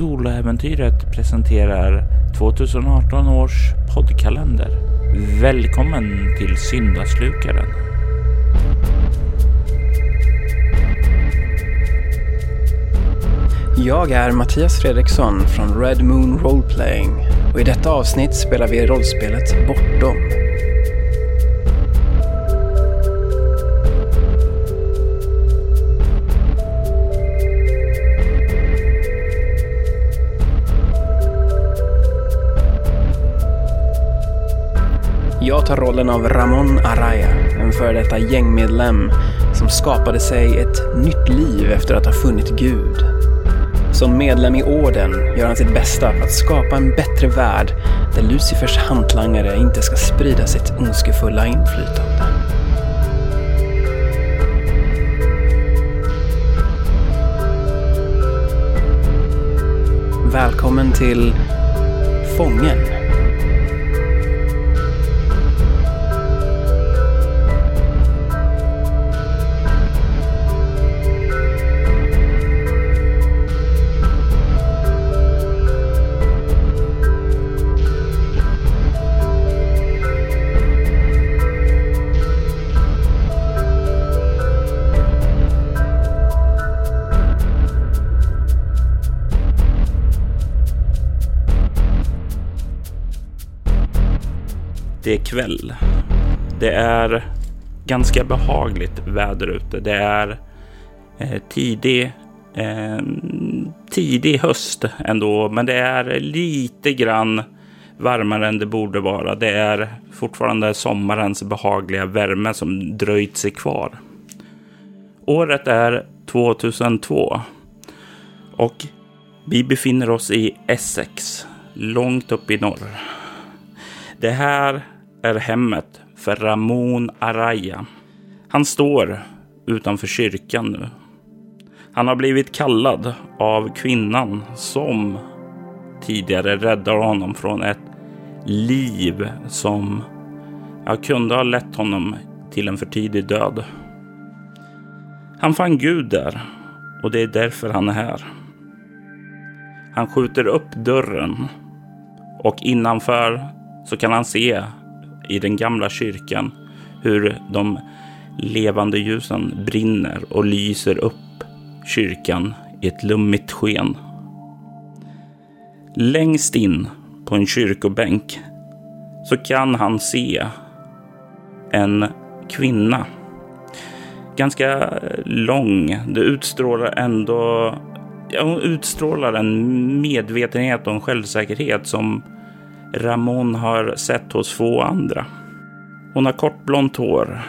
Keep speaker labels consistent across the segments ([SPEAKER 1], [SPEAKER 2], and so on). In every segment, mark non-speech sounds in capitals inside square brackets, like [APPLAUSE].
[SPEAKER 1] Soloäventyret presenterar 2018 års poddkalender. Välkommen till Syndaslukaren.
[SPEAKER 2] Jag är Mattias Fredriksson från Red Moon Roleplaying och i detta avsnitt spelar vi rollspelet Bortom. Jag tar rollen av Ramon Araya, en före detta gängmedlem som skapade sig ett nytt liv efter att ha funnit Gud. Som medlem i orden gör han sitt bästa för att skapa en bättre värld där Lucifers hantlangare inte ska sprida sitt ondskefulla inflytande. Välkommen till Fången.
[SPEAKER 1] Det är kväll. Det är ganska behagligt väder ute. Det är eh, tidig, eh, tidig höst ändå, men det är lite grann varmare än det borde vara. Det är fortfarande sommarens behagliga värme som dröjt sig kvar. Året är 2002 och vi befinner oss i Essex, långt upp i norr. Det här är hemmet för Ramon Araya. Han står utanför kyrkan nu. Han har blivit kallad av kvinnan som tidigare räddade honom från ett liv som jag kunde ha lett honom till en för tidig död. Han fann Gud där och det är därför han är här. Han skjuter upp dörren och innanför så kan han se i den gamla kyrkan hur de levande ljusen brinner och lyser upp kyrkan i ett lummigt sken. Längst in på en kyrkobänk så kan han se en kvinna. Ganska eh, lång. Det utstrålar ändå ja, hon utstrålar en medvetenhet och en självsäkerhet som Ramon har sett hos få andra. Hon har kort blont hår,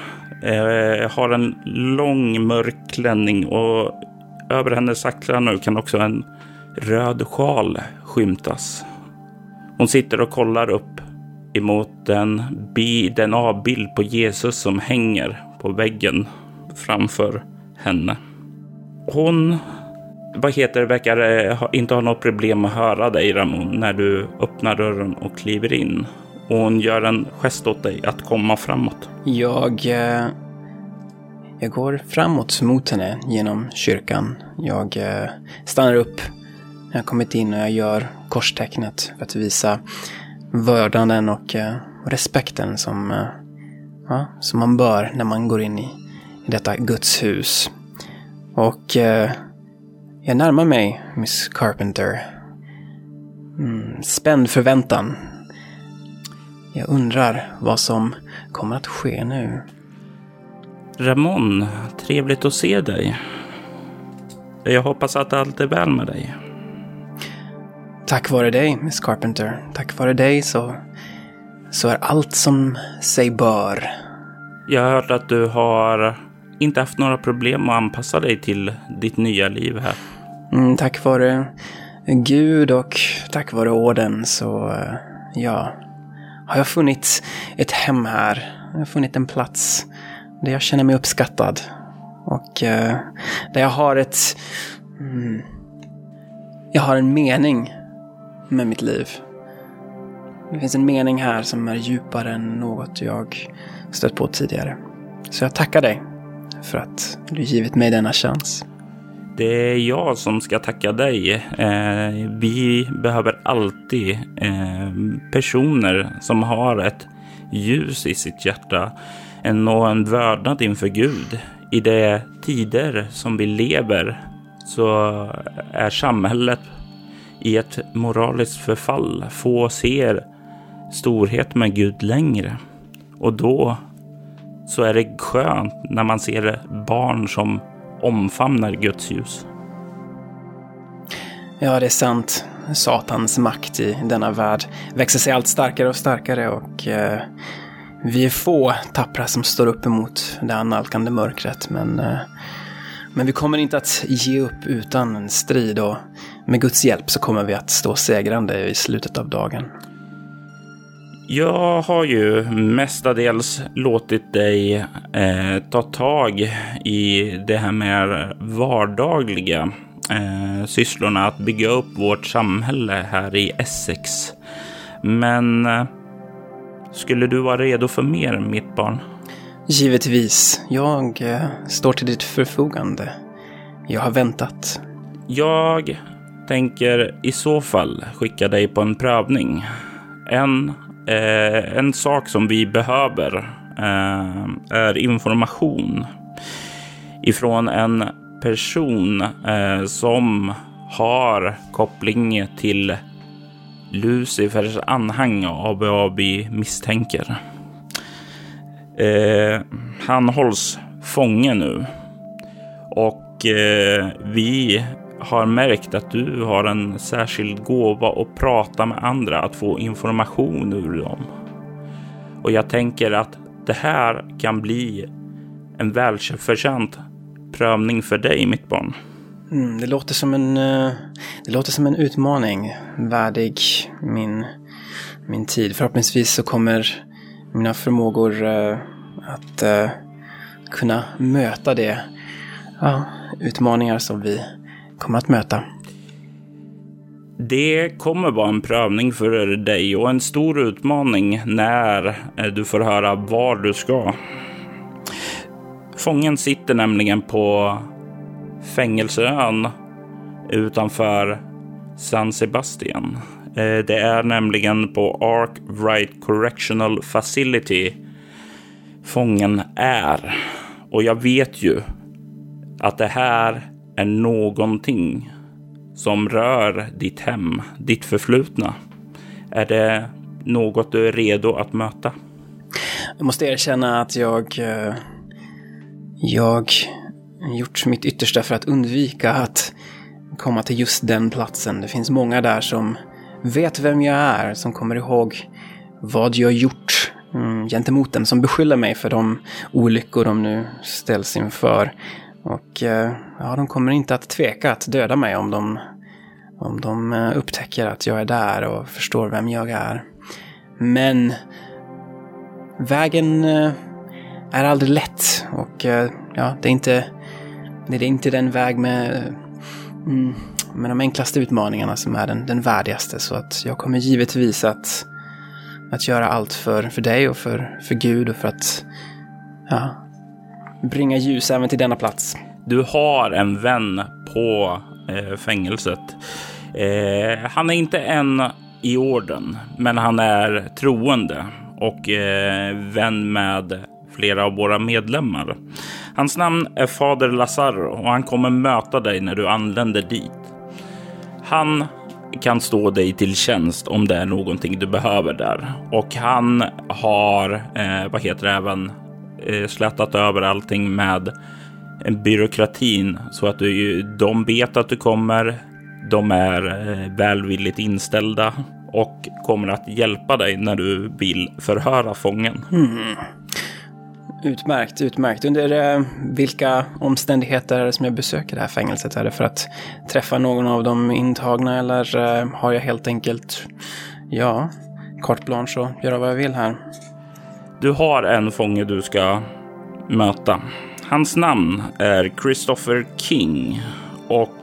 [SPEAKER 1] eh, har en lång mörk klänning och över hennes axlar nu kan också en röd sjal skymtas. Hon sitter och kollar upp emot den, den avbild på Jesus som hänger på väggen framför henne. Hon vad heter det, verkar eh, inte ha något problem att höra dig Ramon när du öppnar dörren och kliver in. Och hon gör en gest åt dig att komma framåt.
[SPEAKER 2] Jag... Eh, jag går framåt mot henne genom kyrkan. Jag eh, stannar upp när jag kommit in och jag gör korstecknet för att visa vördnaden och respekten som, ja, som man bör när man går in i, i detta Guds hus. Och eh, jag närmar mig Miss Carpenter. Mm, spänd förväntan. Jag undrar vad som kommer att ske nu.
[SPEAKER 1] Ramon, trevligt att se dig. Jag hoppas att allt är väl med dig.
[SPEAKER 2] Tack vare dig, Miss Carpenter. Tack vare dig så, så är allt som sig bör.
[SPEAKER 1] Jag har hört att du har inte haft några problem att anpassa dig till ditt nya liv här.
[SPEAKER 2] Mm, tack vare Gud och tack vare orden så, eh, ja, har jag funnit ett hem här. Jag har funnit en plats där jag känner mig uppskattad. Och eh, där jag har ett... Mm, jag har en mening med mitt liv. Det finns en mening här som är djupare än något jag stött på tidigare. Så jag tackar dig för att du givit mig denna chans
[SPEAKER 1] det är jag som ska tacka dig. Eh, vi behöver alltid eh, personer som har ett ljus i sitt hjärta en och en vördnad inför Gud. I de tider som vi lever så är samhället i ett moraliskt förfall. Få ser storhet med Gud längre. Och då så är det skönt när man ser barn som omfamnar Guds ljus.
[SPEAKER 2] Ja, det är sant. Satans makt i denna värld växer sig allt starkare och starkare och eh, vi är få tappra som står upp emot det annalkande mörkret. Men, eh, men vi kommer inte att ge upp utan en strid och med Guds hjälp så kommer vi att stå segrande i slutet av dagen.
[SPEAKER 1] Jag har ju mestadels låtit dig eh, ta tag i det här med vardagliga eh, sysslorna att bygga upp vårt samhälle här i Essex. Men eh, skulle du vara redo för mer, mitt barn?
[SPEAKER 2] Givetvis. Jag eh, står till ditt förfogande. Jag har väntat.
[SPEAKER 1] Jag tänker i så fall skicka dig på en prövning. En Eh, en sak som vi behöver eh, är information ifrån en person eh, som har koppling till Lucifers anhang av vad vi misstänker. Eh, han hålls fånge nu och eh, vi har märkt att du har en särskild gåva att prata med andra, att få information ur dem. Och jag tänker att det här kan bli en välförtjänt prövning för dig, mitt barn.
[SPEAKER 2] Mm, det, låter som en, eh, det låter som en utmaning värdig min, min tid. Förhoppningsvis så kommer mina förmågor eh, att eh, kunna möta det. Ja, utmaningar som vi kommer att möta?
[SPEAKER 1] Det kommer vara en prövning för dig och en stor utmaning när eh, du får höra var du ska. Fången sitter nämligen på fängelseön utanför San Sebastian. Eh, det är nämligen på Ark Wright Correctional Facility fången är. Och jag vet ju att det här är någonting som rör ditt hem, ditt förflutna? Är det något du är redo att möta?
[SPEAKER 2] Jag måste erkänna att jag... Eh, jag gjort mitt yttersta för att undvika att komma till just den platsen. Det finns många där som vet vem jag är, som kommer ihåg vad jag gjort mm, gentemot dem, som beskyller mig för de olyckor de nu ställs inför. Och eh, ja, de kommer inte att tveka att döda mig om de, om de eh, upptäcker att jag är där och förstår vem jag är. Men vägen eh, är aldrig lätt och ja, det är inte, det är inte den väg med, mm, med de enklaste utmaningarna som är den, den värdigaste. Så att jag kommer givetvis att, att göra allt för, för dig och för, för Gud och för att ja, bringa ljus även till denna plats.
[SPEAKER 1] Du har en vän på eh, fängelset. Eh, han är inte en i orden, men han är troende och eh, vän med flera av våra medlemmar. Hans namn är Fader Lazaro och han kommer möta dig när du anländer dit. Han kan stå dig till tjänst om det är någonting du behöver där och han har, eh, vad heter det, även Eh, slätat över allting med byråkratin så att du, de vet att du kommer. De är eh, välvilligt inställda och kommer att hjälpa dig när du vill förhöra fången.
[SPEAKER 2] Mm. Utmärkt, utmärkt. Under eh, vilka omständigheter är det som jag besöker det här fängelset? Är det för att träffa någon av de intagna eller eh, har jag helt enkelt, ja, carte blanche och göra vad jag vill här?
[SPEAKER 1] Du har en fånge du ska möta. Hans namn är Christopher King och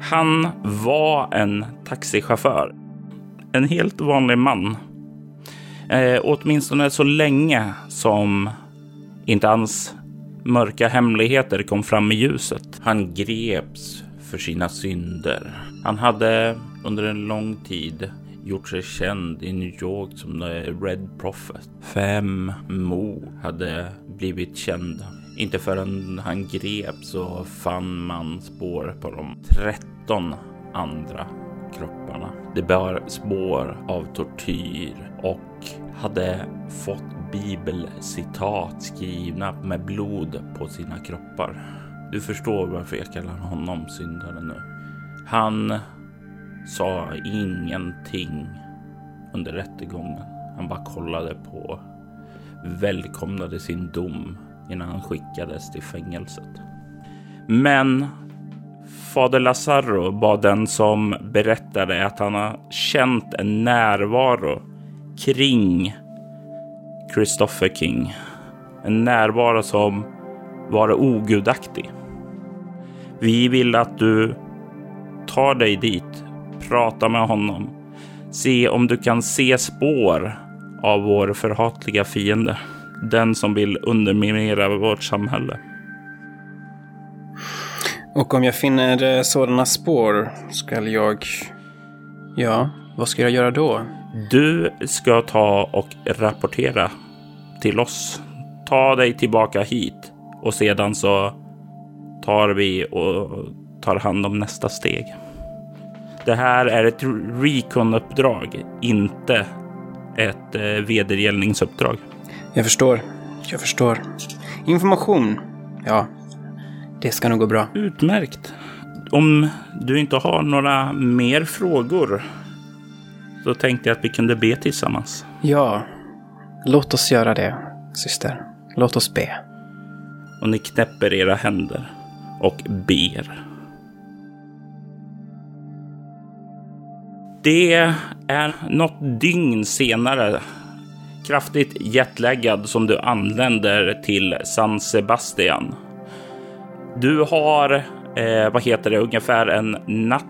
[SPEAKER 1] han var en taxichaufför. En helt vanlig man. Eh, åtminstone så länge som inte hans mörka hemligheter kom fram i ljuset. Han greps för sina synder. Han hade under en lång tid gjort sig känd i New York som The Red Prophet. Fem mord hade blivit kända. Inte förrän han greps så fann man spår på de 13 andra kropparna. Det bar spår av tortyr och hade fått bibelcitat skrivna med blod på sina kroppar. Du förstår varför jag kallar honom syndare nu. Han sa ingenting under rättegången. Han bara kollade på, välkomnade sin dom innan han skickades till fängelset. Men Fader Lazaro var den som berättade att han har känt en närvaro kring Christopher King. En närvaro som var ogudaktig. Vi vill att du tar dig dit, pratar med honom, se om du kan se spår av vår förhatliga fiende. Den som vill underminera vårt samhälle.
[SPEAKER 2] Och om jag finner eh, sådana spår ska jag... Ja, vad ska jag göra då?
[SPEAKER 1] Du ska ta och rapportera till oss. Ta dig tillbaka hit och sedan så tar vi och tar hand om nästa steg. Det här är ett recon-uppdrag, inte ett eh, vedergällningsuppdrag.
[SPEAKER 2] Jag förstår. Jag förstår. Information. Ja, det ska nog gå bra.
[SPEAKER 1] Utmärkt. Om du inte har några mer frågor så tänkte jag att vi kunde be tillsammans.
[SPEAKER 2] Ja, låt oss göra det, syster. Låt oss be.
[SPEAKER 1] Och ni knäpper era händer och ber. Det är något dygn senare, kraftigt jetlaggad, som du anländer till San Sebastian. Du har, eh, vad heter det, ungefär en natt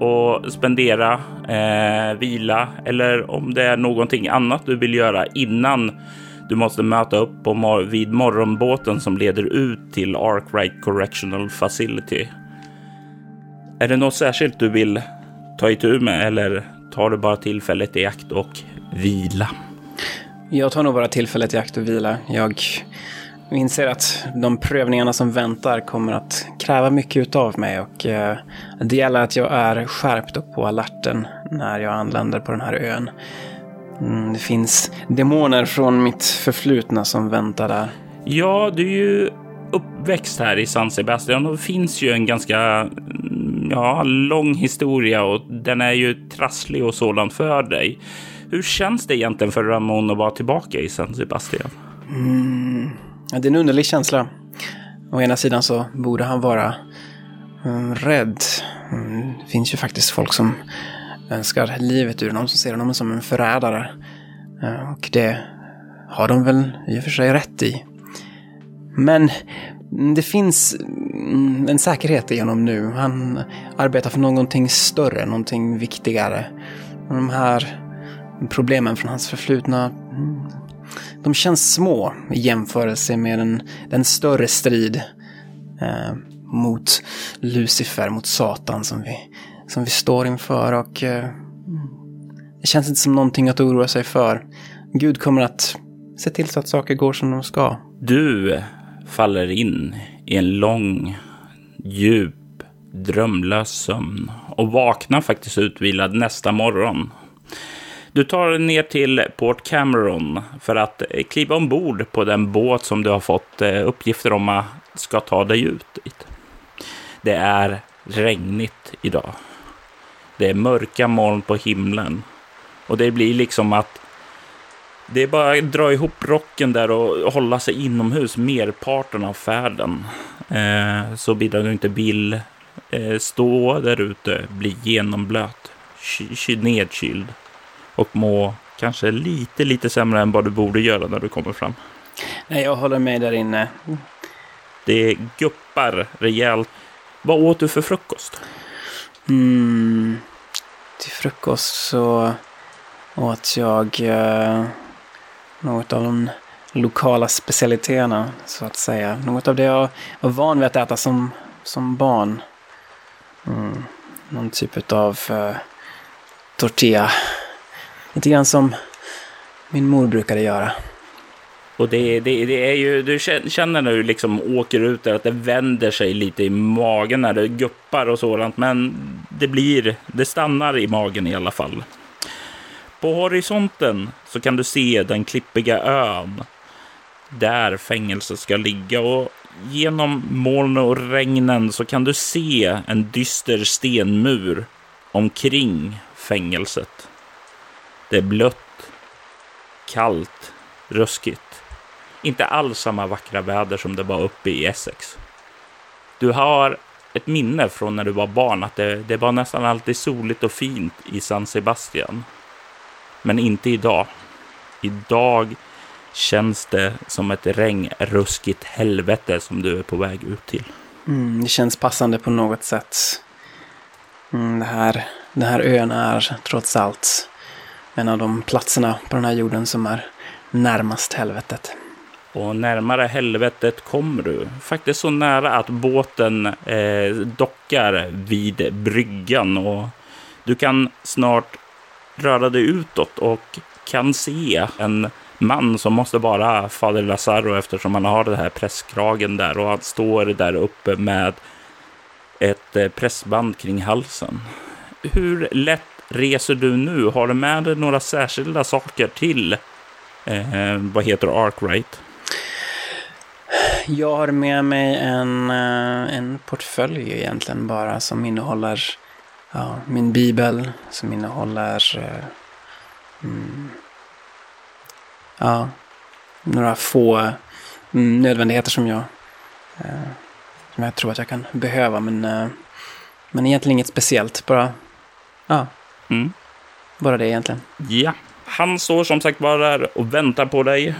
[SPEAKER 1] och spendera, eh, vila eller om det är någonting annat du vill göra innan du måste möta upp på mor vid morgonbåten som leder ut till Arkwright Correctional Facility. Är det något särskilt du vill ta itu med eller tar du bara tillfället i akt och vila?
[SPEAKER 2] Jag tar nog bara tillfället i akt och vila. Jag inser att de prövningarna som väntar kommer att kräva mycket av mig och eh, det gäller att jag är skärpt och på alerten när jag anländer på den här ön. Mm, det finns demoner från mitt förflutna som väntar där.
[SPEAKER 1] Ja, du är ju uppväxt här i San Sebastian och det finns ju en ganska ja, lång historia och den är ju trasslig och sådant för dig. Hur känns det egentligen för Ramon att vara tillbaka i San Sebastian?
[SPEAKER 2] Mm, ja, det är en underlig känsla. Å ena sidan så borde han vara mm, rädd. Mm, det finns ju faktiskt folk som önskar livet ur honom, som ser honom som en förrädare. Eh, och det har de väl i och för sig rätt i. Men Mm, det finns mm, en säkerhet i honom nu. Han arbetar för någonting större, någonting viktigare. De här problemen från hans förflutna, mm, de känns små i jämförelse med den, den större strid eh, mot Lucifer, mot Satan som vi, som vi står inför. Och eh, det känns inte som någonting att oroa sig för. Gud kommer att se till så att saker går som de ska.
[SPEAKER 1] Du faller in i en lång, djup, drömlös sömn och vaknar faktiskt utvilad nästa morgon. Du tar dig ner till Port Cameron för att kliva ombord på den båt som du har fått eh, uppgifter om att ska ta dig ut dit. Det är regnigt idag. Det är mörka moln på himlen och det blir liksom att det är bara att dra ihop rocken där och hålla sig inomhus merparten av färden. Eh, så bidrar du inte vill eh, stå där ute, bli genomblöt, nedkyld och må kanske lite, lite sämre än vad du borde göra när du kommer fram.
[SPEAKER 2] Nej, jag håller med där inne.
[SPEAKER 1] Det guppar rejält. Vad åt du för frukost?
[SPEAKER 2] Mm, till frukost så åt jag eh, något av de lokala specialiteterna, så att säga. Något av det jag var van vid att äta som, som barn. Mm. Någon typ av uh, eh, tortilla. Lite grann som min mor brukade göra.
[SPEAKER 1] Och det, det, det, är ju, du känner när du liksom åker ut där att det vänder sig lite i magen när det guppar och sådant. Men det blir, det stannar i magen i alla fall. På horisonten så kan du se den klippiga ön där fängelset ska ligga och genom moln och regnen så kan du se en dyster stenmur omkring fängelset. Det är blött, kallt, ruskigt. Inte alls samma vackra väder som det var uppe i Essex. Du har ett minne från när du var barn att det, det var nästan alltid soligt och fint i San Sebastian. Men inte idag. Idag känns det som ett regnruskigt helvete som du är på väg ut till.
[SPEAKER 2] Mm, det känns passande på något sätt. Mm, det här, den här ön är trots allt en av de platserna på den här jorden som är närmast helvetet.
[SPEAKER 1] Och närmare helvetet kommer du. Faktiskt så nära att båten eh, dockar vid bryggan. Och du kan snart röra dig utåt och kan se en man som måste vara fader Lazaro eftersom han har den här presskragen där och han står där uppe med ett eh, pressband kring halsen. Hur lätt reser du nu? Har du med dig några särskilda saker till eh, vad heter Arkwright?
[SPEAKER 2] Jag har med mig en, eh, en portfölj egentligen bara som innehåller ja, min bibel, som innehåller eh, mm, ja, några få mm, nödvändigheter som jag, eh, som jag tror att jag kan behöva. Men, eh, men egentligen inget speciellt, bara, ja, mm. bara det egentligen.
[SPEAKER 1] Ja, han står som sagt bara där och väntar på dig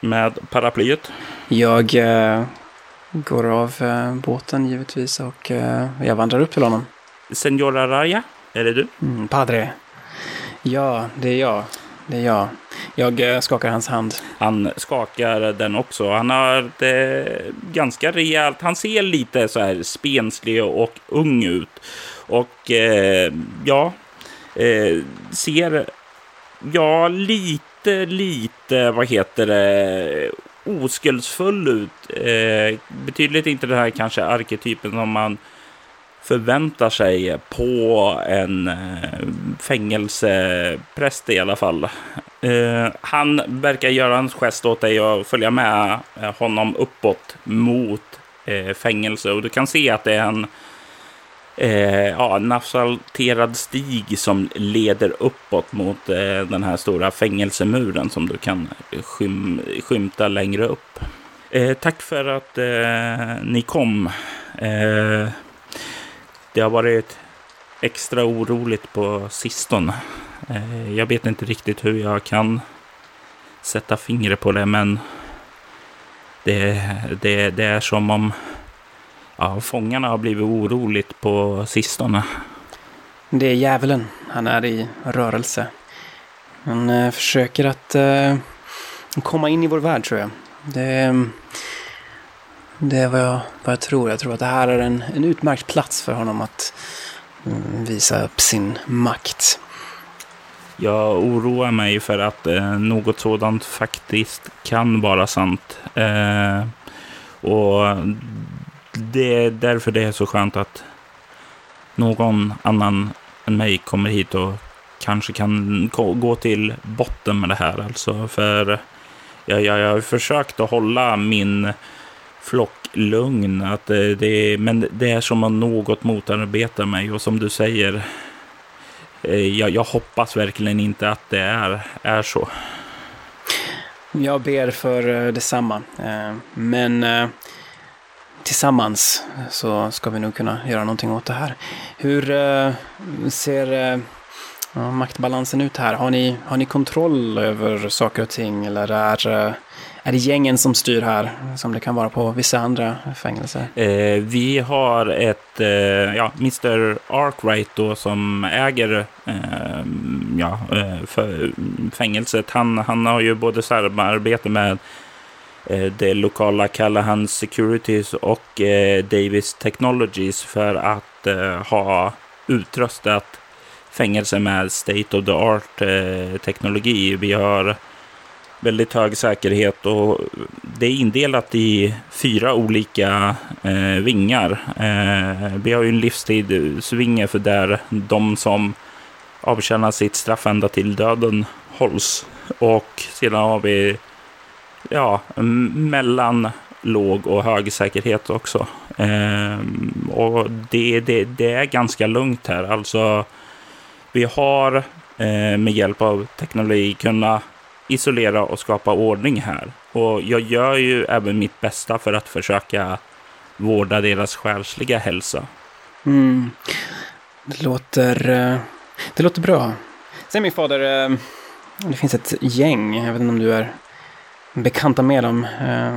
[SPEAKER 1] med paraplyet.
[SPEAKER 2] Jag går av båten givetvis och jag vandrar upp till honom.
[SPEAKER 1] Senora Raya, är det du?
[SPEAKER 2] Mm, padre. Ja, det är jag. Det är jag. Jag eh, skakar hans hand.
[SPEAKER 1] Han skakar den också. Han har det ganska rejält. Han ser lite så här spenslig och ung ut. Och eh, ja, eh, ser ja, lite, lite, vad heter det, oskuldsfull ut. Eh, betydligt inte den här kanske arketypen som man förväntar sig på en eh, fängelsepräst i alla fall. Eh, han verkar göra en gest åt dig och följa med eh, honom uppåt mot fängelse. Och du kan se att det är en eh, ja, en asfalterad stig som leder uppåt mot eh, den här stora fängelsemuren som du kan skym skymta längre upp. Eh, tack för att eh, ni kom. Det har varit extra oroligt på sistone. Eh, jag vet inte riktigt hur jag kan sätta fingret på det, men det, det, det är som om ja, fångarna har blivit oroligt på sistone.
[SPEAKER 2] Det är djävulen. Han är i rörelse. Han eh, försöker att eh, komma in i vår värld tror jag. Det, det är vad jag, vad jag tror. Jag tror att det här är en, en utmärkt plats för honom att mm, visa upp sin makt.
[SPEAKER 1] Jag oroar mig för att eh, något sådant faktiskt kan vara sant. Eh, och det är därför det är så skönt att någon annan än mig kommer hit och kanske kan gå till botten med det här. Alltså för jag, jag, jag har försökt att hålla min flocklugn. Att det, det, men det är som att något motarbetar mig och som du säger. Eh, jag, jag hoppas verkligen inte att det är, är så.
[SPEAKER 2] Jag ber för eh, detsamma. Eh, men tillsammans så ska vi nog kunna göra någonting åt det här. Hur ser maktbalansen ut här? Har ni, har ni kontroll över saker och ting eller är, är det gängen som styr här som det kan vara på vissa andra fängelser?
[SPEAKER 1] Eh, vi har ett, eh, ja, Mr Arkwright då som äger eh, ja, fängelset. Han, han har ju både samarbete med det lokala Callahan Securities och eh, Davis Technologies för att eh, ha utrustat fängelse med state of the art eh, teknologi. Vi har väldigt hög säkerhet och det är indelat i fyra olika eh, vingar. Eh, vi har ju en livstidsvinge för där de som avtjänar sitt straff ända till döden hålls. Och sedan har vi ja, mellan låg och hög säkerhet också. Eh, och det, det, det, är ganska lugnt här. Alltså, vi har eh, med hjälp av teknologi kunnat isolera och skapa ordning här. Och jag gör ju även mitt bästa för att försöka vårda deras själsliga hälsa.
[SPEAKER 2] Mm. Det låter, eh, det låter bra. Sen min fader, eh, det finns ett gäng, jag vet inte om du är bekanta med dem. Eh,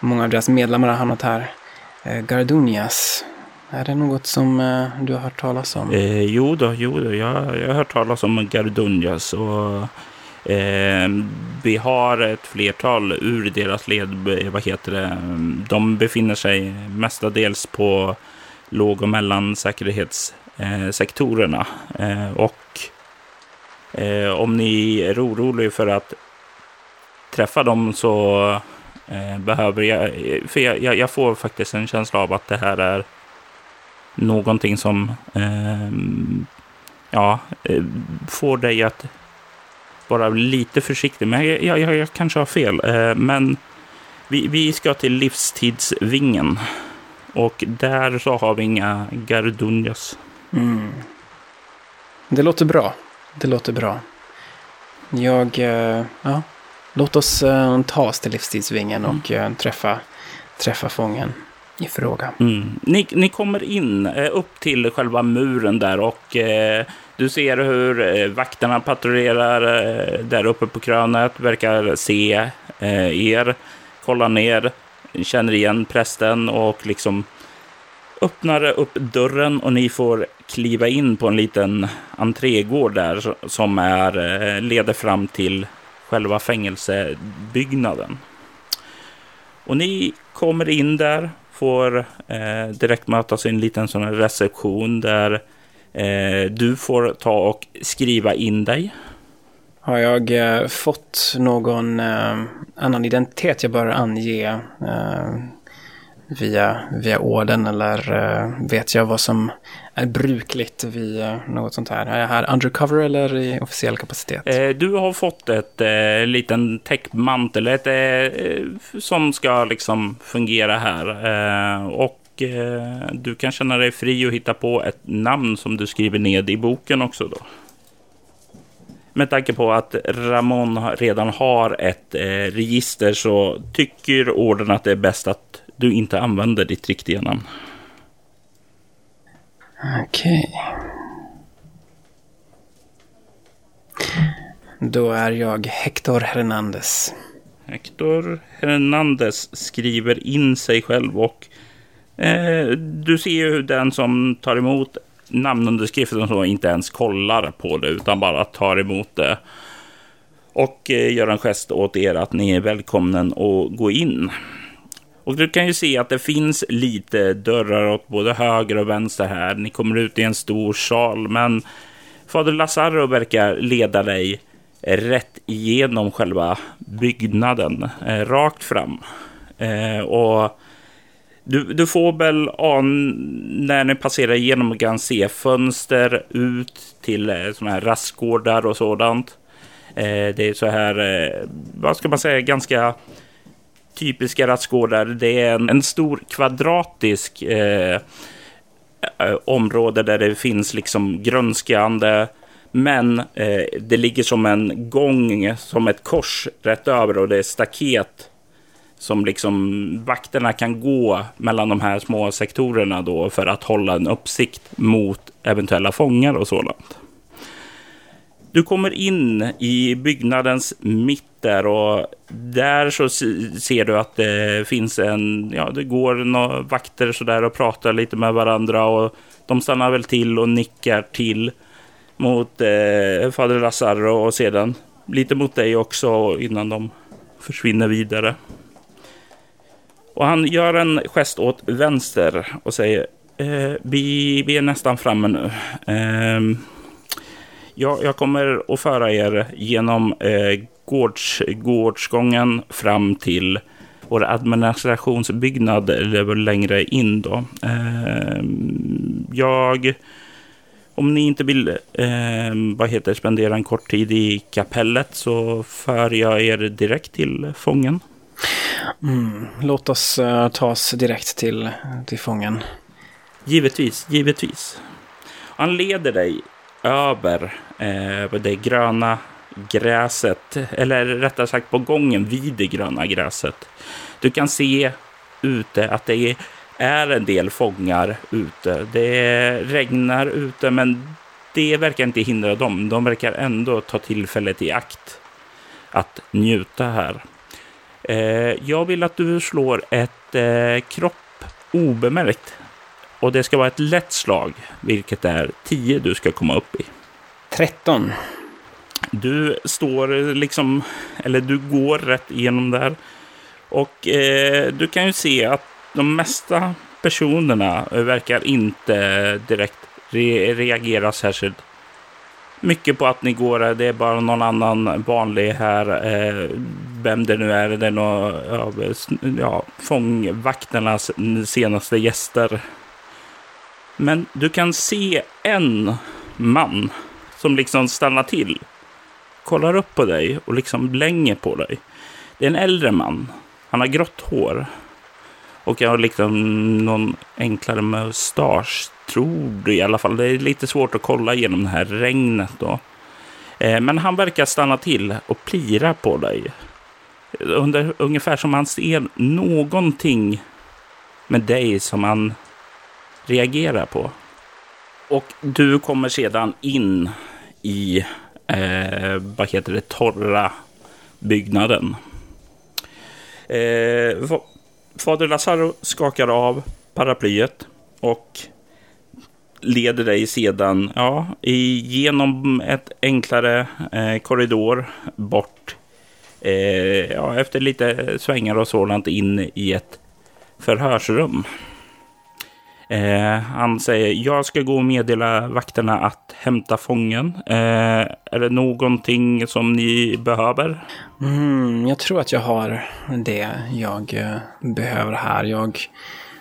[SPEAKER 2] många av deras medlemmar har hamnat här. Gardunias. Är det något som du har hört talas om?
[SPEAKER 1] Eh, jo då, jo då. Jag, jag har hört talas om Gardunias. Och Ehm, vi har ett flertal ur deras led, eh, vad heter det, de befinner sig mestadels på låg och mellansäkerhetssektorerna. Eh, ehm, och eh, om ni är oroliga för att träffa dem så eh, behöver jag, eh, för jag, jag, får faktiskt en känsla av att det här är någonting som ehm, eh, ja, får dig att vara lite försiktig. Men jag, jag, jag, jag kanske har fel. Eh, men vi, vi ska till livstidsvingen. Och där så har vi inga Gardunias.
[SPEAKER 2] Mm. Det låter bra. Det låter bra. Jag, eh, ja, låt oss eh, ta oss till livstidsvingen mm. och träffa, träffa fången i fråga.
[SPEAKER 1] Mm. Ni, ni kommer in upp till själva muren där och du ser hur eh, vakterna patrullerar eh, där uppe på krönet, verkar se eh, er, kollar ner, känner igen prästen och liksom öppnar upp dörren och ni får kliva in på en liten entrégård där som är, leder fram till själva fängelsebyggnaden. Och ni kommer in där, får eh, direkt mötas i en liten sån reception där Eh, du får ta och skriva in dig.
[SPEAKER 2] Har jag eh, fått någon eh, annan identitet jag bör ange via, via orden eller vet jag vad som är brukligt vid något sånt här? Är jag här undercover eller i officiell kapacitet?
[SPEAKER 1] du har fått ett eh, liten täckmantel ett, eh, som ska liksom fungera här. Eh, och eh, du kan känna dig fri och hitta på ett namn som du skriver ned i boken också då. Med tanke på att Ramon redan har ett eh, register så tycker orden att det är bäst att du inte använder ditt riktiga namn.
[SPEAKER 2] Okej. Då är jag Hector Hernandez.
[SPEAKER 1] Hector Hernandez skriver in sig själv och Eh, du ser ju den som tar emot namnunderskriften så inte ens kollar på det utan bara tar emot det. Och eh, gör en gest åt er att ni är välkomna att gå in. Och du kan ju se att det finns lite dörrar åt både höger och vänster här. Ni kommer ut i en stor sal, men Fader Lazaro verkar leda dig rätt igenom själva byggnaden, eh, rakt fram. Och du, du får väl an, när ni passerar igenom kan se fönster ut till eh, sådana här rastgårdar och sådant. Eh, det är så här, eh, vad ska man säga, ganska typiska rastgårdar. Det är en, en stor kvadratisk eh, eh område där det finns liksom grönskande men eh, det ligger som en gång, som ett kors rätt över och det är staket som liksom vakterna kan gå mellan de här små sektorerna då för att hålla en uppsikt mot eventuella fångar och sådant. Du kommer in i byggnadens mitt där och där så ser du att det finns en, ja det går några vakter sådär och pratar lite med varandra och de stannar väl till och nickar till mot eh, Fader Lazaro och sedan lite mot dig också innan de försvinner vidare. Och han gör en gest åt vänster och säger eh, vi, vi är nästan framme nu. Eh, jag, jag kommer att föra er genom eh, gårds, gårdsgången fram till vår administrationsbyggnad eller längre in då. Eh, jag, om ni inte vill eh, vad heter, spendera en kort tid i kapellet så för jag er direkt till fången.
[SPEAKER 2] Mm, låt oss uh, ta oss direkt till, till fången.
[SPEAKER 1] Givetvis, givetvis. Han leder dig över eh, det gröna gräset, eller rättare sagt på gången vid det gröna gräset. Du kan se ute att det är en del fångar ute. Det regnar ute, men det verkar inte hindra dem. De verkar ändå ta tillfället i akt att njuta här. Eh, jag vill att du slår ett eh, kropp obemärkt. Och det ska vara ett lätt slag, vilket är 10 du ska komma upp i.
[SPEAKER 2] 13.
[SPEAKER 1] Du står liksom, eller du går rätt igenom där. Och eh, du kan ju se att de mesta personerna verkar inte direkt re reagera särskilt mycket på att ni går. Det är bara någon annan vanlig här. Eh, vem det nu är. Det är någon av ja, fångvakternas senaste gäster. Men du kan se en man som liksom stannar till. Kollar upp på dig och liksom blänger på dig. Det är en äldre man. Han har grått hår. Och jag har liksom någon enklare mustasch, tror du i alla fall. Det är lite svårt att kolla genom det här regnet då. Eh, men han verkar stanna till och plira på dig. Under, ungefär som han ser någonting med dig som han reagerar på. Och du kommer sedan in i, eh, vad heter det, torra byggnaden. Eh, Fader Lazaro skakar av paraplyet och leder dig sedan ja, genom ett enklare eh, korridor bort. Eh, ja, efter lite svängar och sådant in i ett förhörsrum. Eh, han säger, jag ska gå och meddela vakterna att hämta fången. Eh, är det någonting som ni behöver?
[SPEAKER 2] Mm, jag tror att jag har det jag eh, behöver här. Jag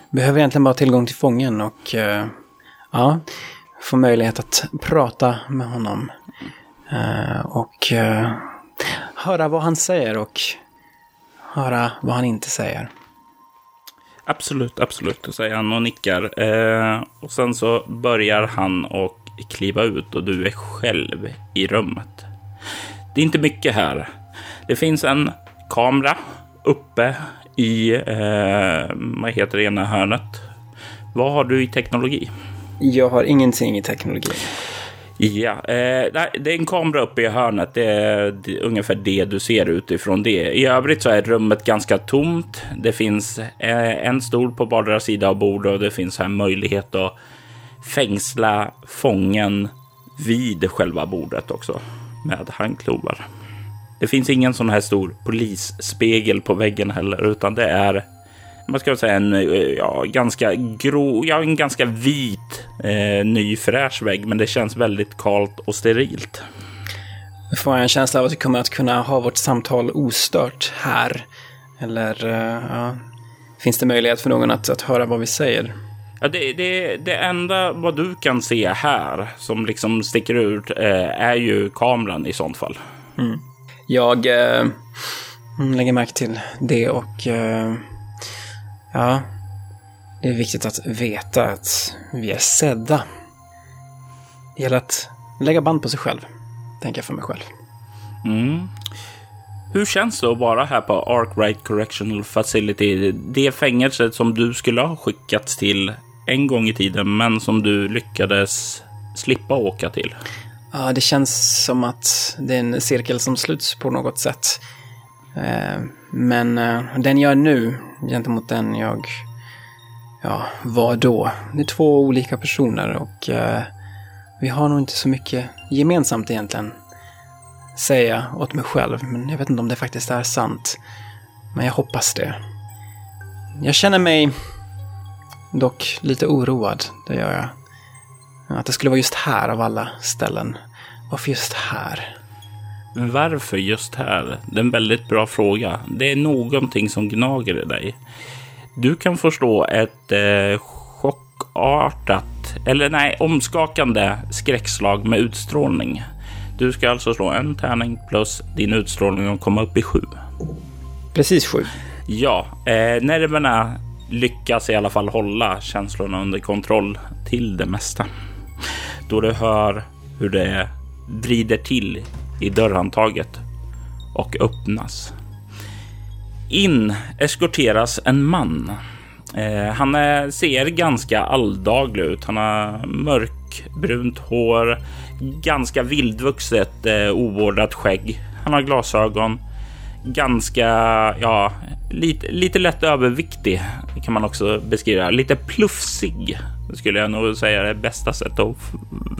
[SPEAKER 2] behöver egentligen bara tillgång till fången och eh, ja, få möjlighet att prata med honom. Eh, och eh, höra vad han säger och höra vad han inte säger.
[SPEAKER 1] Absolut, absolut, säger han och nickar. Eh, och sen så börjar han och kliva ut och du är själv i rummet. Det är inte mycket här. Det finns en kamera uppe i, eh, vad heter det ena hörnet? Vad har du i teknologi?
[SPEAKER 2] Jag har ingenting i teknologi.
[SPEAKER 1] Ja, eh, det är en kamera uppe i hörnet. Det är ungefär det du ser utifrån det. I övrigt så är rummet ganska tomt. Det finns eh, en stol på vardera sida av bordet och det finns här möjlighet att fängsla fången vid själva bordet också med handklovar. Det finns ingen sån här stor polisspegel på väggen heller, utan det är man ska säga en ja, ganska grå, ja, en ganska vit eh, ny fräsch vägg, men det känns väldigt kalt och sterilt.
[SPEAKER 2] Får jag en känsla av att vi kommer att kunna ha vårt samtal ostört här. Eller uh, ja. finns det möjlighet för någon att, att höra vad vi säger?
[SPEAKER 1] Ja, det, det, det enda vad du kan se här som liksom sticker ut eh, är ju kameran i sånt fall.
[SPEAKER 2] Mm. Jag eh, lägger märke till det och eh, ja, det är viktigt att veta att vi är sedda. Det gäller att lägga band på sig själv, tänker jag för mig själv.
[SPEAKER 1] Mm. Hur känns det att vara här på Arkwright Correctional Facility? Det fängelset som du skulle ha skickats till en gång i tiden, men som du lyckades slippa åka till.
[SPEAKER 2] Ja, det känns som att det är en cirkel som sluts på något sätt. Eh, men eh, den jag är nu gentemot den jag ja, var då. Det är två olika personer och eh, vi har nog inte så mycket gemensamt egentligen. Säger jag åt mig själv, men jag vet inte om det faktiskt är sant. Men jag hoppas det. Jag känner mig dock lite oroad, det gör jag. Att det skulle vara just här av alla ställen. Varför just här?
[SPEAKER 1] Varför just här? Det är en väldigt bra fråga. Det är någonting som gnager i dig. Du kan förstå ett eh, chockartat, eller nej, omskakande skräckslag med utstrålning. Du ska alltså slå en tärning plus din utstrålning och komma upp i sju.
[SPEAKER 2] Precis sju.
[SPEAKER 1] Ja, eh, nerverna lyckas i alla fall hålla känslorna under kontroll till det mesta. Då du hör hur det vrider till i dörrhandtaget och öppnas. In eskorteras en man. Eh, han är, ser ganska alldaglig ut. Han har mörkbrunt hår, ganska vildvuxet eh, ovårdat skägg. Han har glasögon, ganska, ja, lite, lite lätt överviktig kan man också beskriva. Lite plufsig skulle jag nog säga är det bästa sättet att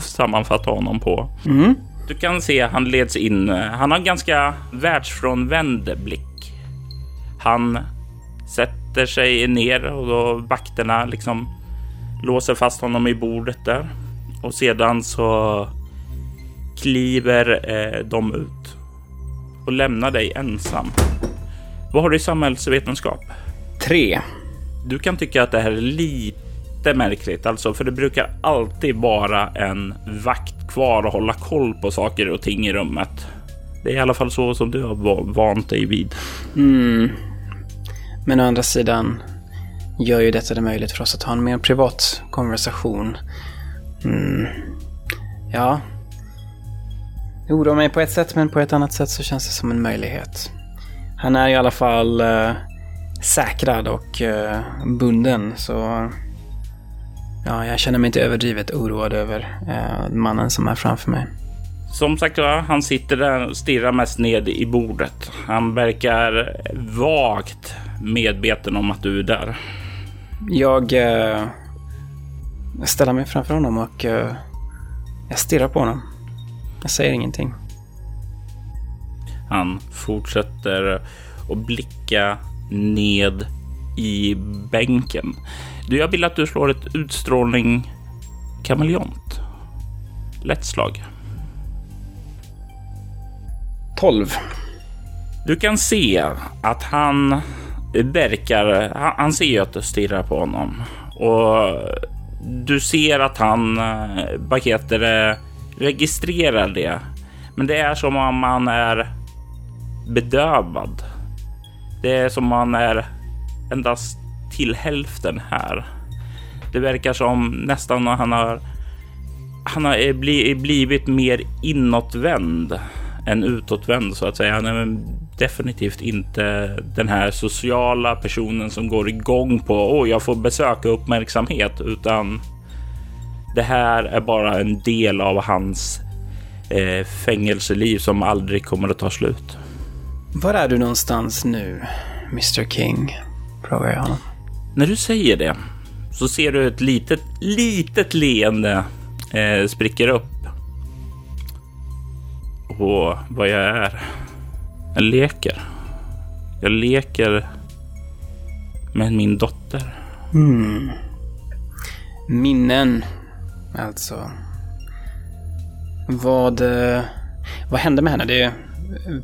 [SPEAKER 1] sammanfatta honom på.
[SPEAKER 2] Mm.
[SPEAKER 1] Du kan se han leds in. Han har ganska världsfrånvänd blick. Han sätter sig ner och då vakterna liksom låser fast honom i bordet där. Och sedan så kliver eh, de ut och lämnar dig ensam. Vad har du i samhällsvetenskap?
[SPEAKER 2] Tre.
[SPEAKER 1] Du kan tycka att det här är lite märkligt, alltså, för det brukar alltid vara en vakt kvar och hålla koll på saker och ting i rummet. Det är i alla fall så som du har vant dig vid.
[SPEAKER 2] Mm. Men å andra sidan gör ju detta det möjligt för oss att ha en mer privat konversation. Mm. Ja. Det oroar mig på ett sätt, men på ett annat sätt så känns det som en möjlighet. Han är i alla fall eh, säkrad och eh, bunden, så ja, jag känner mig inte överdrivet oroad över eh, mannen som är framför mig.
[SPEAKER 1] Som sagt han sitter där och stirrar mest ned i bordet. Han verkar vagt medveten om att du är där.
[SPEAKER 2] Jag eh, ställer mig framför honom och eh, jag stirrar på honom. Jag säger ingenting.
[SPEAKER 1] Han fortsätter att blicka ned i bänken. Du, jag vill att du slår ett utstrålning kameleont. Lätt slag.
[SPEAKER 2] 12.
[SPEAKER 1] Du kan se att han verkar... Han, han ser att du stirrar på honom. Och du ser att han, eh, vad heter det, registrerar det. Men det är som om han är bedövad. Det är som om han är endast till hälften här. Det verkar som nästan han har han har eh, eh, blivit mer inåtvänd än utåtvänd så att säga. Han är definitivt inte den här sociala personen som går igång på åh, jag får besöka uppmärksamhet, utan det här är bara en del av hans eh, fängelseliv som aldrig kommer att ta slut.
[SPEAKER 2] Var är du någonstans nu, Mr King? Frågar jag honom.
[SPEAKER 1] När du säger det så ser du ett litet, litet leende eh, spricker upp. Och vad jag är. Jag leker. Jag leker med min dotter.
[SPEAKER 2] Mm. Minnen, alltså. Vad, eh, vad hände med henne? Det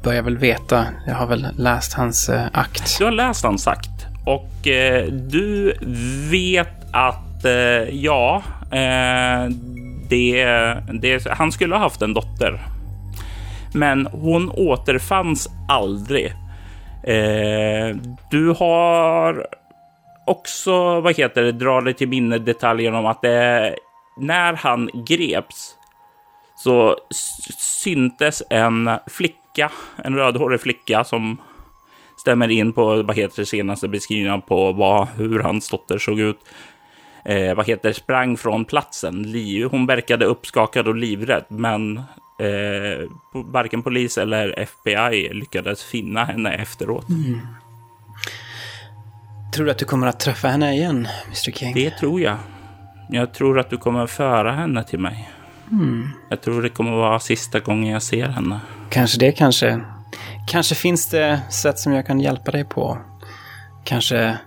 [SPEAKER 2] bör jag väl veta. Jag har väl läst hans eh, akt.
[SPEAKER 1] Du har läst hans akt och eh, du vet att eh, ja, eh, det, det, han skulle ha haft en dotter. Men hon återfanns aldrig. Eh, du har också, vad heter det, drar dig till minne detaljen om att när han greps så syntes en flicka, en rödhårig flicka som stämmer in på vad heter senaste beskrivningen på vad, hur hans dotter såg ut. Eh, vad heter sprang från platsen. Hon verkade uppskakad och livrädd, men eh, varken polis eller FBI lyckades finna henne efteråt. Mm.
[SPEAKER 2] Tror du att du kommer att träffa henne igen, Mr King?
[SPEAKER 1] Det tror jag. Jag tror att du kommer att föra henne till mig. Mm. Jag tror det kommer att vara sista gången jag ser henne.
[SPEAKER 2] Kanske det, kanske. Kanske finns det sätt som jag kan hjälpa dig på. Kanske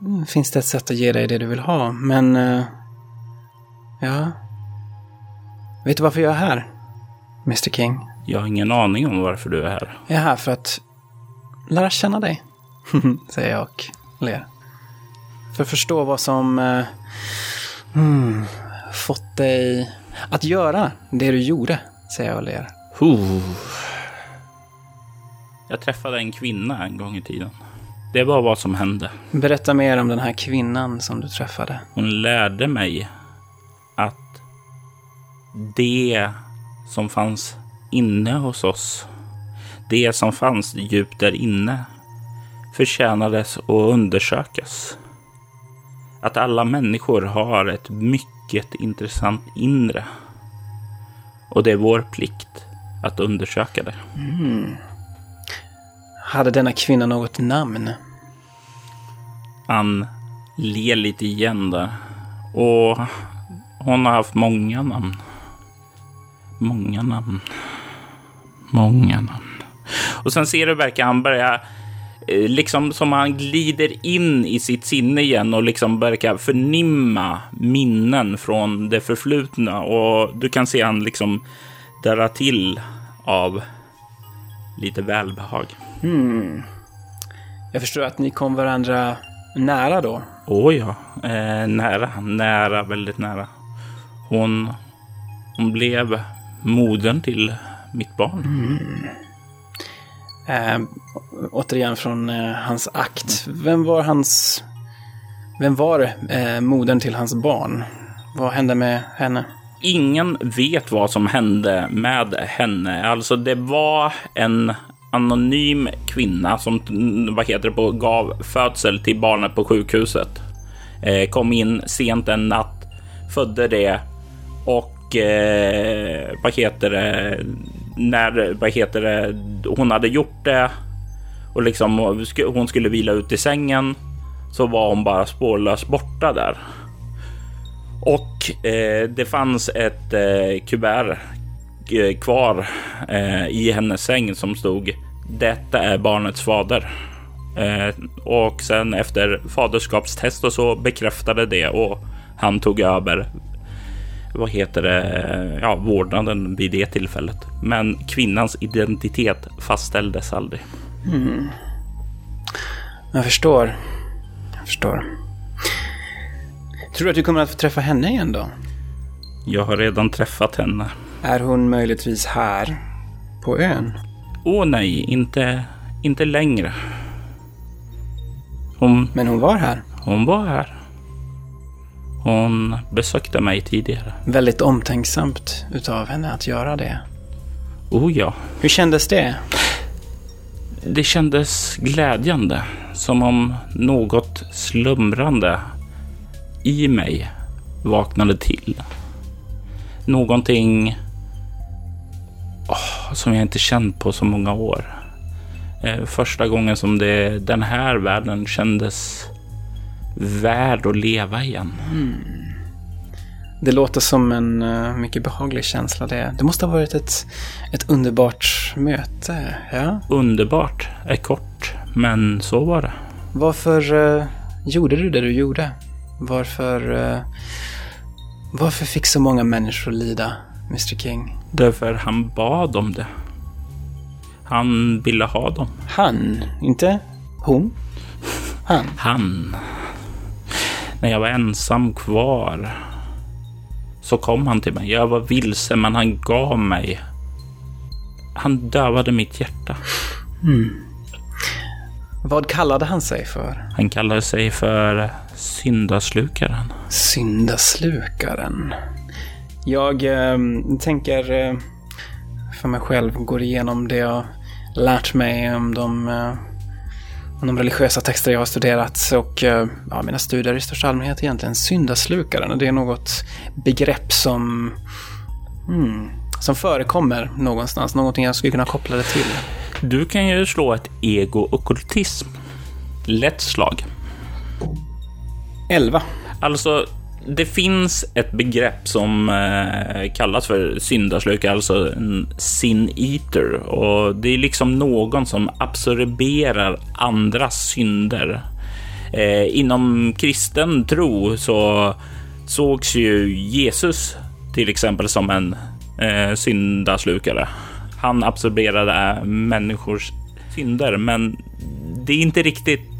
[SPEAKER 2] mm, finns det ett sätt att ge dig det du vill ha. Men... eh, ja. Vet du varför jag är här? Mr King.
[SPEAKER 1] Jag har ingen aning om varför du är här.
[SPEAKER 2] Jag är här för att lära känna dig. [LAUGHS] säger jag och ler. För att förstå vad som eh, hmm, fått dig att göra det du gjorde, säger jag och ler.
[SPEAKER 1] Huh. Jag träffade en kvinna en gång i tiden. Det var vad som hände.
[SPEAKER 2] Berätta mer om den här kvinnan som du träffade.
[SPEAKER 1] Hon lärde mig att det som fanns inne hos oss, det som fanns djupt där inne, förtjänades att undersökas. Att alla människor har ett mycket intressant inre. Och det är vår plikt att undersöka det.
[SPEAKER 2] Hade denna kvinna något namn?
[SPEAKER 1] Han ler lite igen där. Och hon har haft många namn. Många namn. Många namn. Och sen ser du verkar han börja, eh, liksom som han glider in i sitt sinne igen och liksom verkar förnimma minnen från det förflutna. Och du kan se han liksom darra till av lite välbehag.
[SPEAKER 2] Jag förstår att ni kom varandra nära då.
[SPEAKER 1] Åh ja, eh, nära, nära, väldigt nära. Hon, hon blev modern till mitt barn.
[SPEAKER 2] Eh, återigen från eh, hans akt. Vem var hans... Vem var eh, modern till hans barn? Vad hände med henne?
[SPEAKER 1] Ingen vet vad som hände med henne. Alltså det var en anonym kvinna som mm, vad heter det, på, gav födsel till barnet på sjukhuset. Eh, kom in sent en natt, födde det och eh, vad heter det, när vad heter det, hon hade gjort det och liksom hon skulle vila ut i sängen så var hon bara spårlöst borta där. Och eh, det fanns ett eh, kuvert eh, kvar eh, i hennes säng som stod detta är barnets fader. Eh, och sen efter faderskapstest och så bekräftade det och han tog över vad heter det, ja, vårdnaden vid det tillfället. Men kvinnans identitet fastställdes aldrig.
[SPEAKER 2] Jag förstår. Jag förstår. Tror du att du kommer att få träffa henne igen då?
[SPEAKER 1] Jag har redan träffat henne.
[SPEAKER 2] Är hon möjligtvis här? På ön?
[SPEAKER 1] Åh nej, inte, inte längre. Hon,
[SPEAKER 2] Men hon var här.
[SPEAKER 1] hon var här. Hon besökte mig tidigare.
[SPEAKER 2] Väldigt omtänksamt utav henne att göra det.
[SPEAKER 1] Oh ja,
[SPEAKER 2] Hur kändes det?
[SPEAKER 1] det kändes glädjande. Som om något slumrande i mig vaknade till. Någonting som jag inte känt på så många år. Eh, första gången som det, den här världen kändes värd att leva igen.
[SPEAKER 2] Det låter som en eh, mycket behaglig känsla det. Det måste ha varit ett, ett underbart möte, ja?
[SPEAKER 1] Underbart är kort, men så var det.
[SPEAKER 2] Varför eh, gjorde du det du gjorde? Varför... eh, varför fick så många människor lida, Mr King?
[SPEAKER 1] Därför han bad om det. Han ville ha dem.
[SPEAKER 2] Han, inte hon. Han. [LAUGHS]
[SPEAKER 1] Han. När jag var ensam kvar så kom han till mig. Jag var vilse, men han gav mig. Han dövade mitt hjärta.
[SPEAKER 2] Vad kallade han sig för?
[SPEAKER 1] Han kallade sig för syndaslukaren.
[SPEAKER 2] Syndaslukaren. Jag eh, tänker eh, för mig själv, går igenom det jag lärt mig om de, eh, om de religiösa texter jag har studerat och eh, ja, mina studier i största allmänhet egentligen. Syndaslukaren, det är något begrepp som, hmm, som förekommer någonstans. Någonting jag skulle kunna koppla det till.
[SPEAKER 1] Du kan ju slå ett ego-okkultism. Lätt slag.
[SPEAKER 2] 11.
[SPEAKER 1] Alltså, det finns ett begrepp som eh, kallas för syndaslukare, alltså en sin eater. Och det är liksom någon som absorberar andras synder. Eh, inom kristen tro så sågs ju Jesus till exempel som en eh, syndaslukare. Han absorberade människors synder, men det är inte riktigt.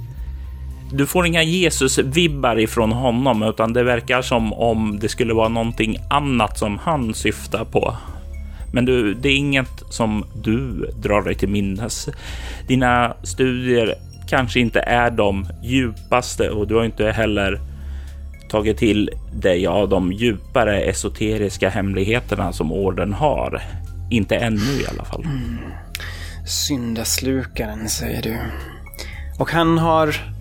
[SPEAKER 1] Du får inga Jesus-vibbar ifrån honom, utan det verkar som om det skulle vara någonting annat som han syftar på. Men du, det är inget som du drar dig till minnes. Dina studier kanske inte är de djupaste och du har inte heller tagit till dig av de djupare esoteriska hemligheterna som orden har. Inte ännu i alla fall. Mm.
[SPEAKER 2] Syndaslukaren, säger du. Och han har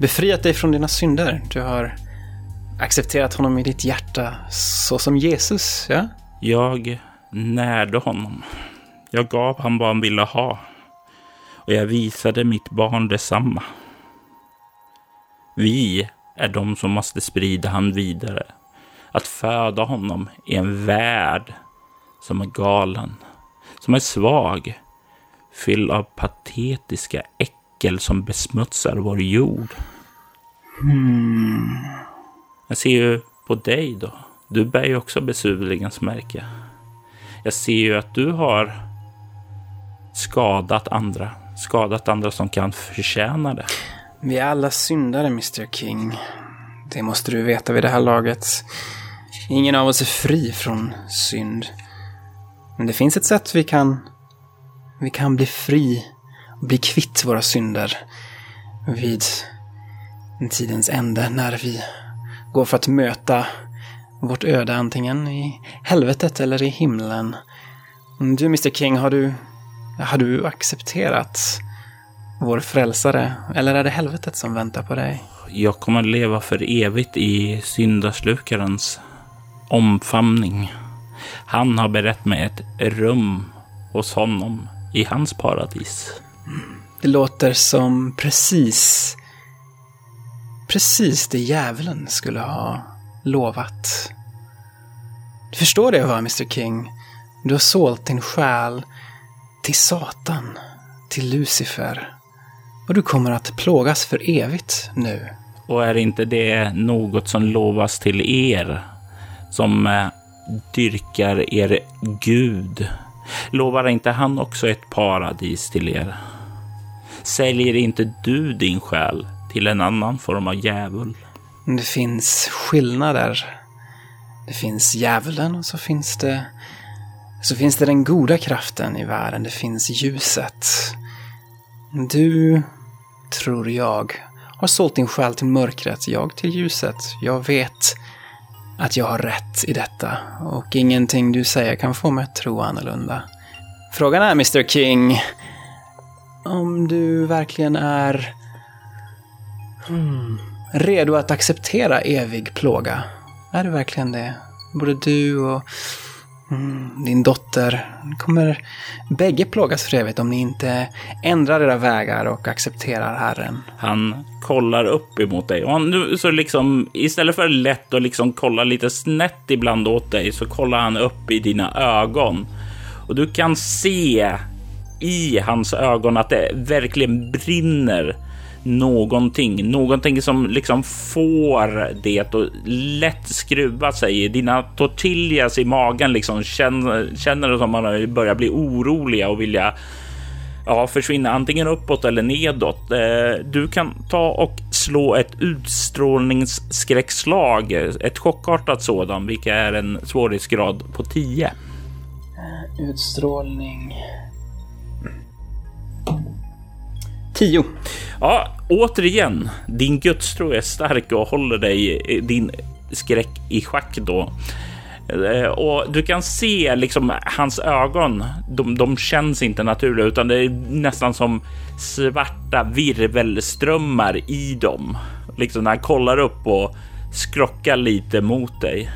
[SPEAKER 2] befriat dig från dina synder. Du har accepterat honom i ditt hjärta så som Jesus, ja?
[SPEAKER 1] Jag närde honom. Jag gav han vad han ville ha. Och jag visade mitt barn detsamma. Vi är de som måste sprida han vidare. Att föda honom i en värld som är galen, som är svag, fylld av patetiska äckel som besmutsar vår jord. Hmm. Jag ser ju på dig då. Du bär ju också besudlingens märke. Jag ser ju att du har skadat andra. Skadat andra som kan förtjäna det.
[SPEAKER 2] Vi är alla syndare, Mr King. Det måste du veta vid det här laget. Ingen av oss är fri från synd. Men det finns ett sätt vi kan... Vi kan bli fri bli kvitt våra synder vid tidens ände när vi går för att möta vårt öde antingen i helvetet eller i himlen. Du, Mr King, har du, har du accepterat vår frälsare? Eller är det helvetet som väntar på dig?
[SPEAKER 1] Jag kommer leva för evigt i syndaslukarens omfamning. Han har berett mig ett rum hos honom i hans paradis.
[SPEAKER 2] Det låter som precis, precis det djävulen skulle ha lovat. Du förstår det va, Mr King? Du har sålt din själ till Satan, till Lucifer. Och du kommer att plågas för evigt nu.
[SPEAKER 1] Och är inte det något som lovas till er som eh, dyrkar er Gud? Lovar inte han också ett paradis till er? Säljer inte du din själ till en annan form av djävul?
[SPEAKER 2] Det finns skillnader. Det finns djävulen och så finns det så finns det den goda kraften i världen. Det finns ljuset. Du, tror jag, har sålt din själ till mörkret, jag till ljuset. Jag vet att jag har rätt i detta och ingenting du säger kan få mig att tro annorlunda. Frågan är, Mr King, om du verkligen är hmm, redo att acceptera evig plåga. Är du verkligen det? Både du och Mm, din dotter kommer bägge plågas för evigt om ni inte ändrar era vägar och accepterar Herren.
[SPEAKER 1] Han kollar upp emot dig och han, så liksom istället för lätt att liksom kolla lite snett ibland åt dig så kollar han upp i dina ögon och du kan se i hans ögon att det verkligen brinner någonting, någonting som liksom får det att lätt skruva sig. Dina tortillas i magen liksom känner, känner som man börjar bli oroliga och vilja ja, försvinna antingen uppåt eller nedåt. Eh, du kan ta och slå ett utstrålningsskräckslag, ett chockartat sådan, vilket är en svårighetsgrad på 10.
[SPEAKER 2] Eh, utstrålning. 10.
[SPEAKER 1] Ja, återigen, din gudstro är stark och håller dig din skräck i schack då. Eh, och du kan se liksom hans ögon. De, de känns inte naturliga utan det är nästan som svarta virvelströmmar i dem. Liksom när han kollar upp och skrockar lite mot dig.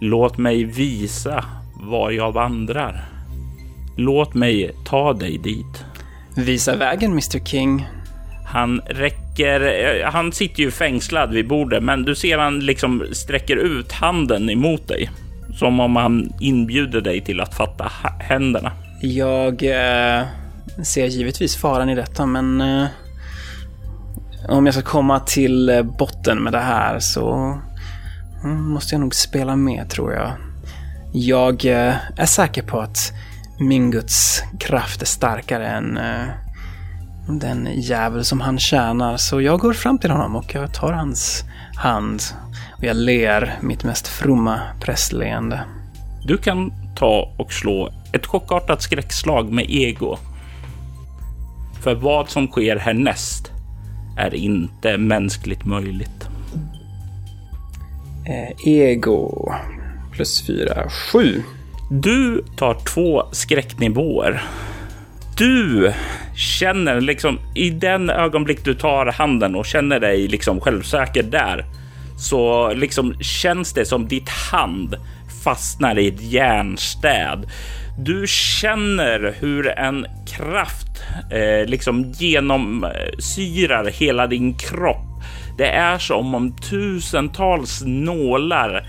[SPEAKER 1] Låt mig visa var jag vandrar. Låt mig ta dig dit.
[SPEAKER 2] Visa vägen, Mr King.
[SPEAKER 1] Han räcker, eh, han sitter ju fängslad vid bordet, men du ser han liksom sträcker ut handen emot dig. Som om han inbjuder dig till att fatta händerna.
[SPEAKER 2] Jag eh, ser givetvis faran i detta, men eh, om jag ska komma till eh, botten med det här så mm, måste jag nog spela med tror jag. Jag eh, är säker på att min Guds kraft är starkare än eh, den jävel som han tjänar. Så jag går fram till honom och jag tar hans hand och jag ler mitt mest fromma prästleende.
[SPEAKER 1] Du kan ta och slå ett chockartat skräckslag med ego. För vad som sker härnäst är inte mänskligt möjligt.
[SPEAKER 2] Eh, ego plus fyra, sju.
[SPEAKER 1] Du tar två skräcknivåer. Du känner liksom i den ögonblick du tar handen och känner dig liksom självsäker där så liksom känns det som ditt hand fastnar i ett järnstäd. Du känner hur en kraft eh, liksom genomsyrar hela din kropp. Det är som om tusentals nålar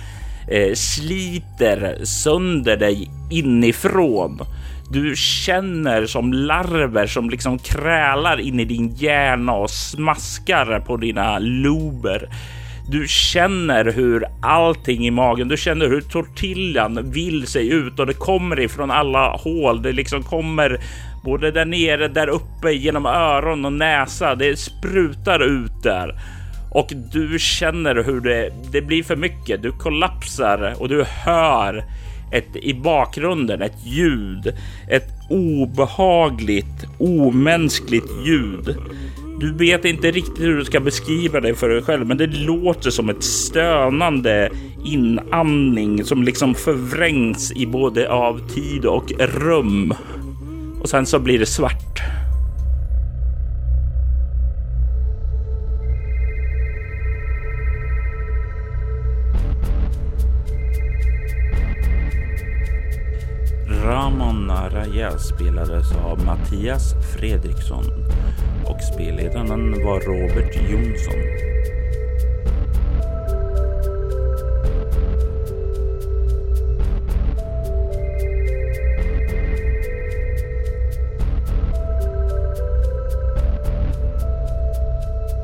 [SPEAKER 1] eh, sliter sönder dig inifrån. Du känner som larver som liksom krälar in i din hjärna och smaskar på dina lober. Du känner hur allting i magen, du känner hur tortillan vill sig ut och det kommer ifrån alla hål. Det liksom kommer både där nere, där uppe, genom öron och näsa. Det sprutar ut där och du känner hur det, det blir för mycket. Du kollapsar och du hör ett, i bakgrunden ett ljud, ett obehagligt, omänskligt ljud. Du vet inte riktigt hur du ska beskriva det för dig själv, men det låter som ett stönande inandning som liksom förvrängs i både av tid och rum. Och sen så blir det svart. Ramon Araya spelades av Mattias Fredriksson och spelledaren var Robert Jonsson.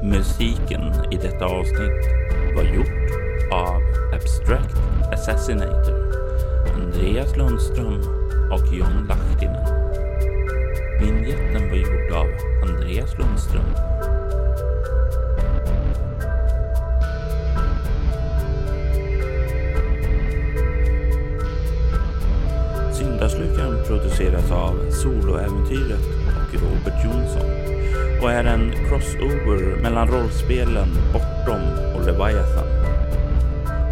[SPEAKER 1] Musiken i detta avsnitt var gjort av Abstract Assassinator, Andreas Lundström och John Lahtinen. Vinjetten var gjord av Andreas Lundström. Syndaslukaren produceras av Soloäventyret och Robert Jonsson och är en crossover mellan rollspelen Bortom och Leviathan.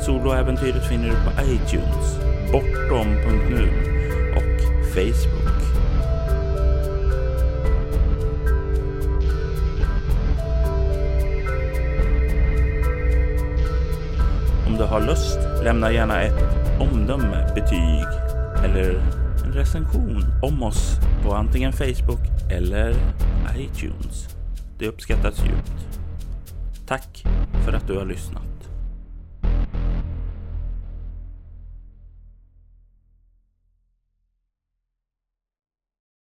[SPEAKER 1] Soloäventyret finner du på iTunes, bortom.nu Facebook. Om du har lust, lämna gärna ett omdöme, betyg eller en recension om oss på antingen Facebook eller iTunes. Det uppskattas djupt. Tack för att du har lyssnat.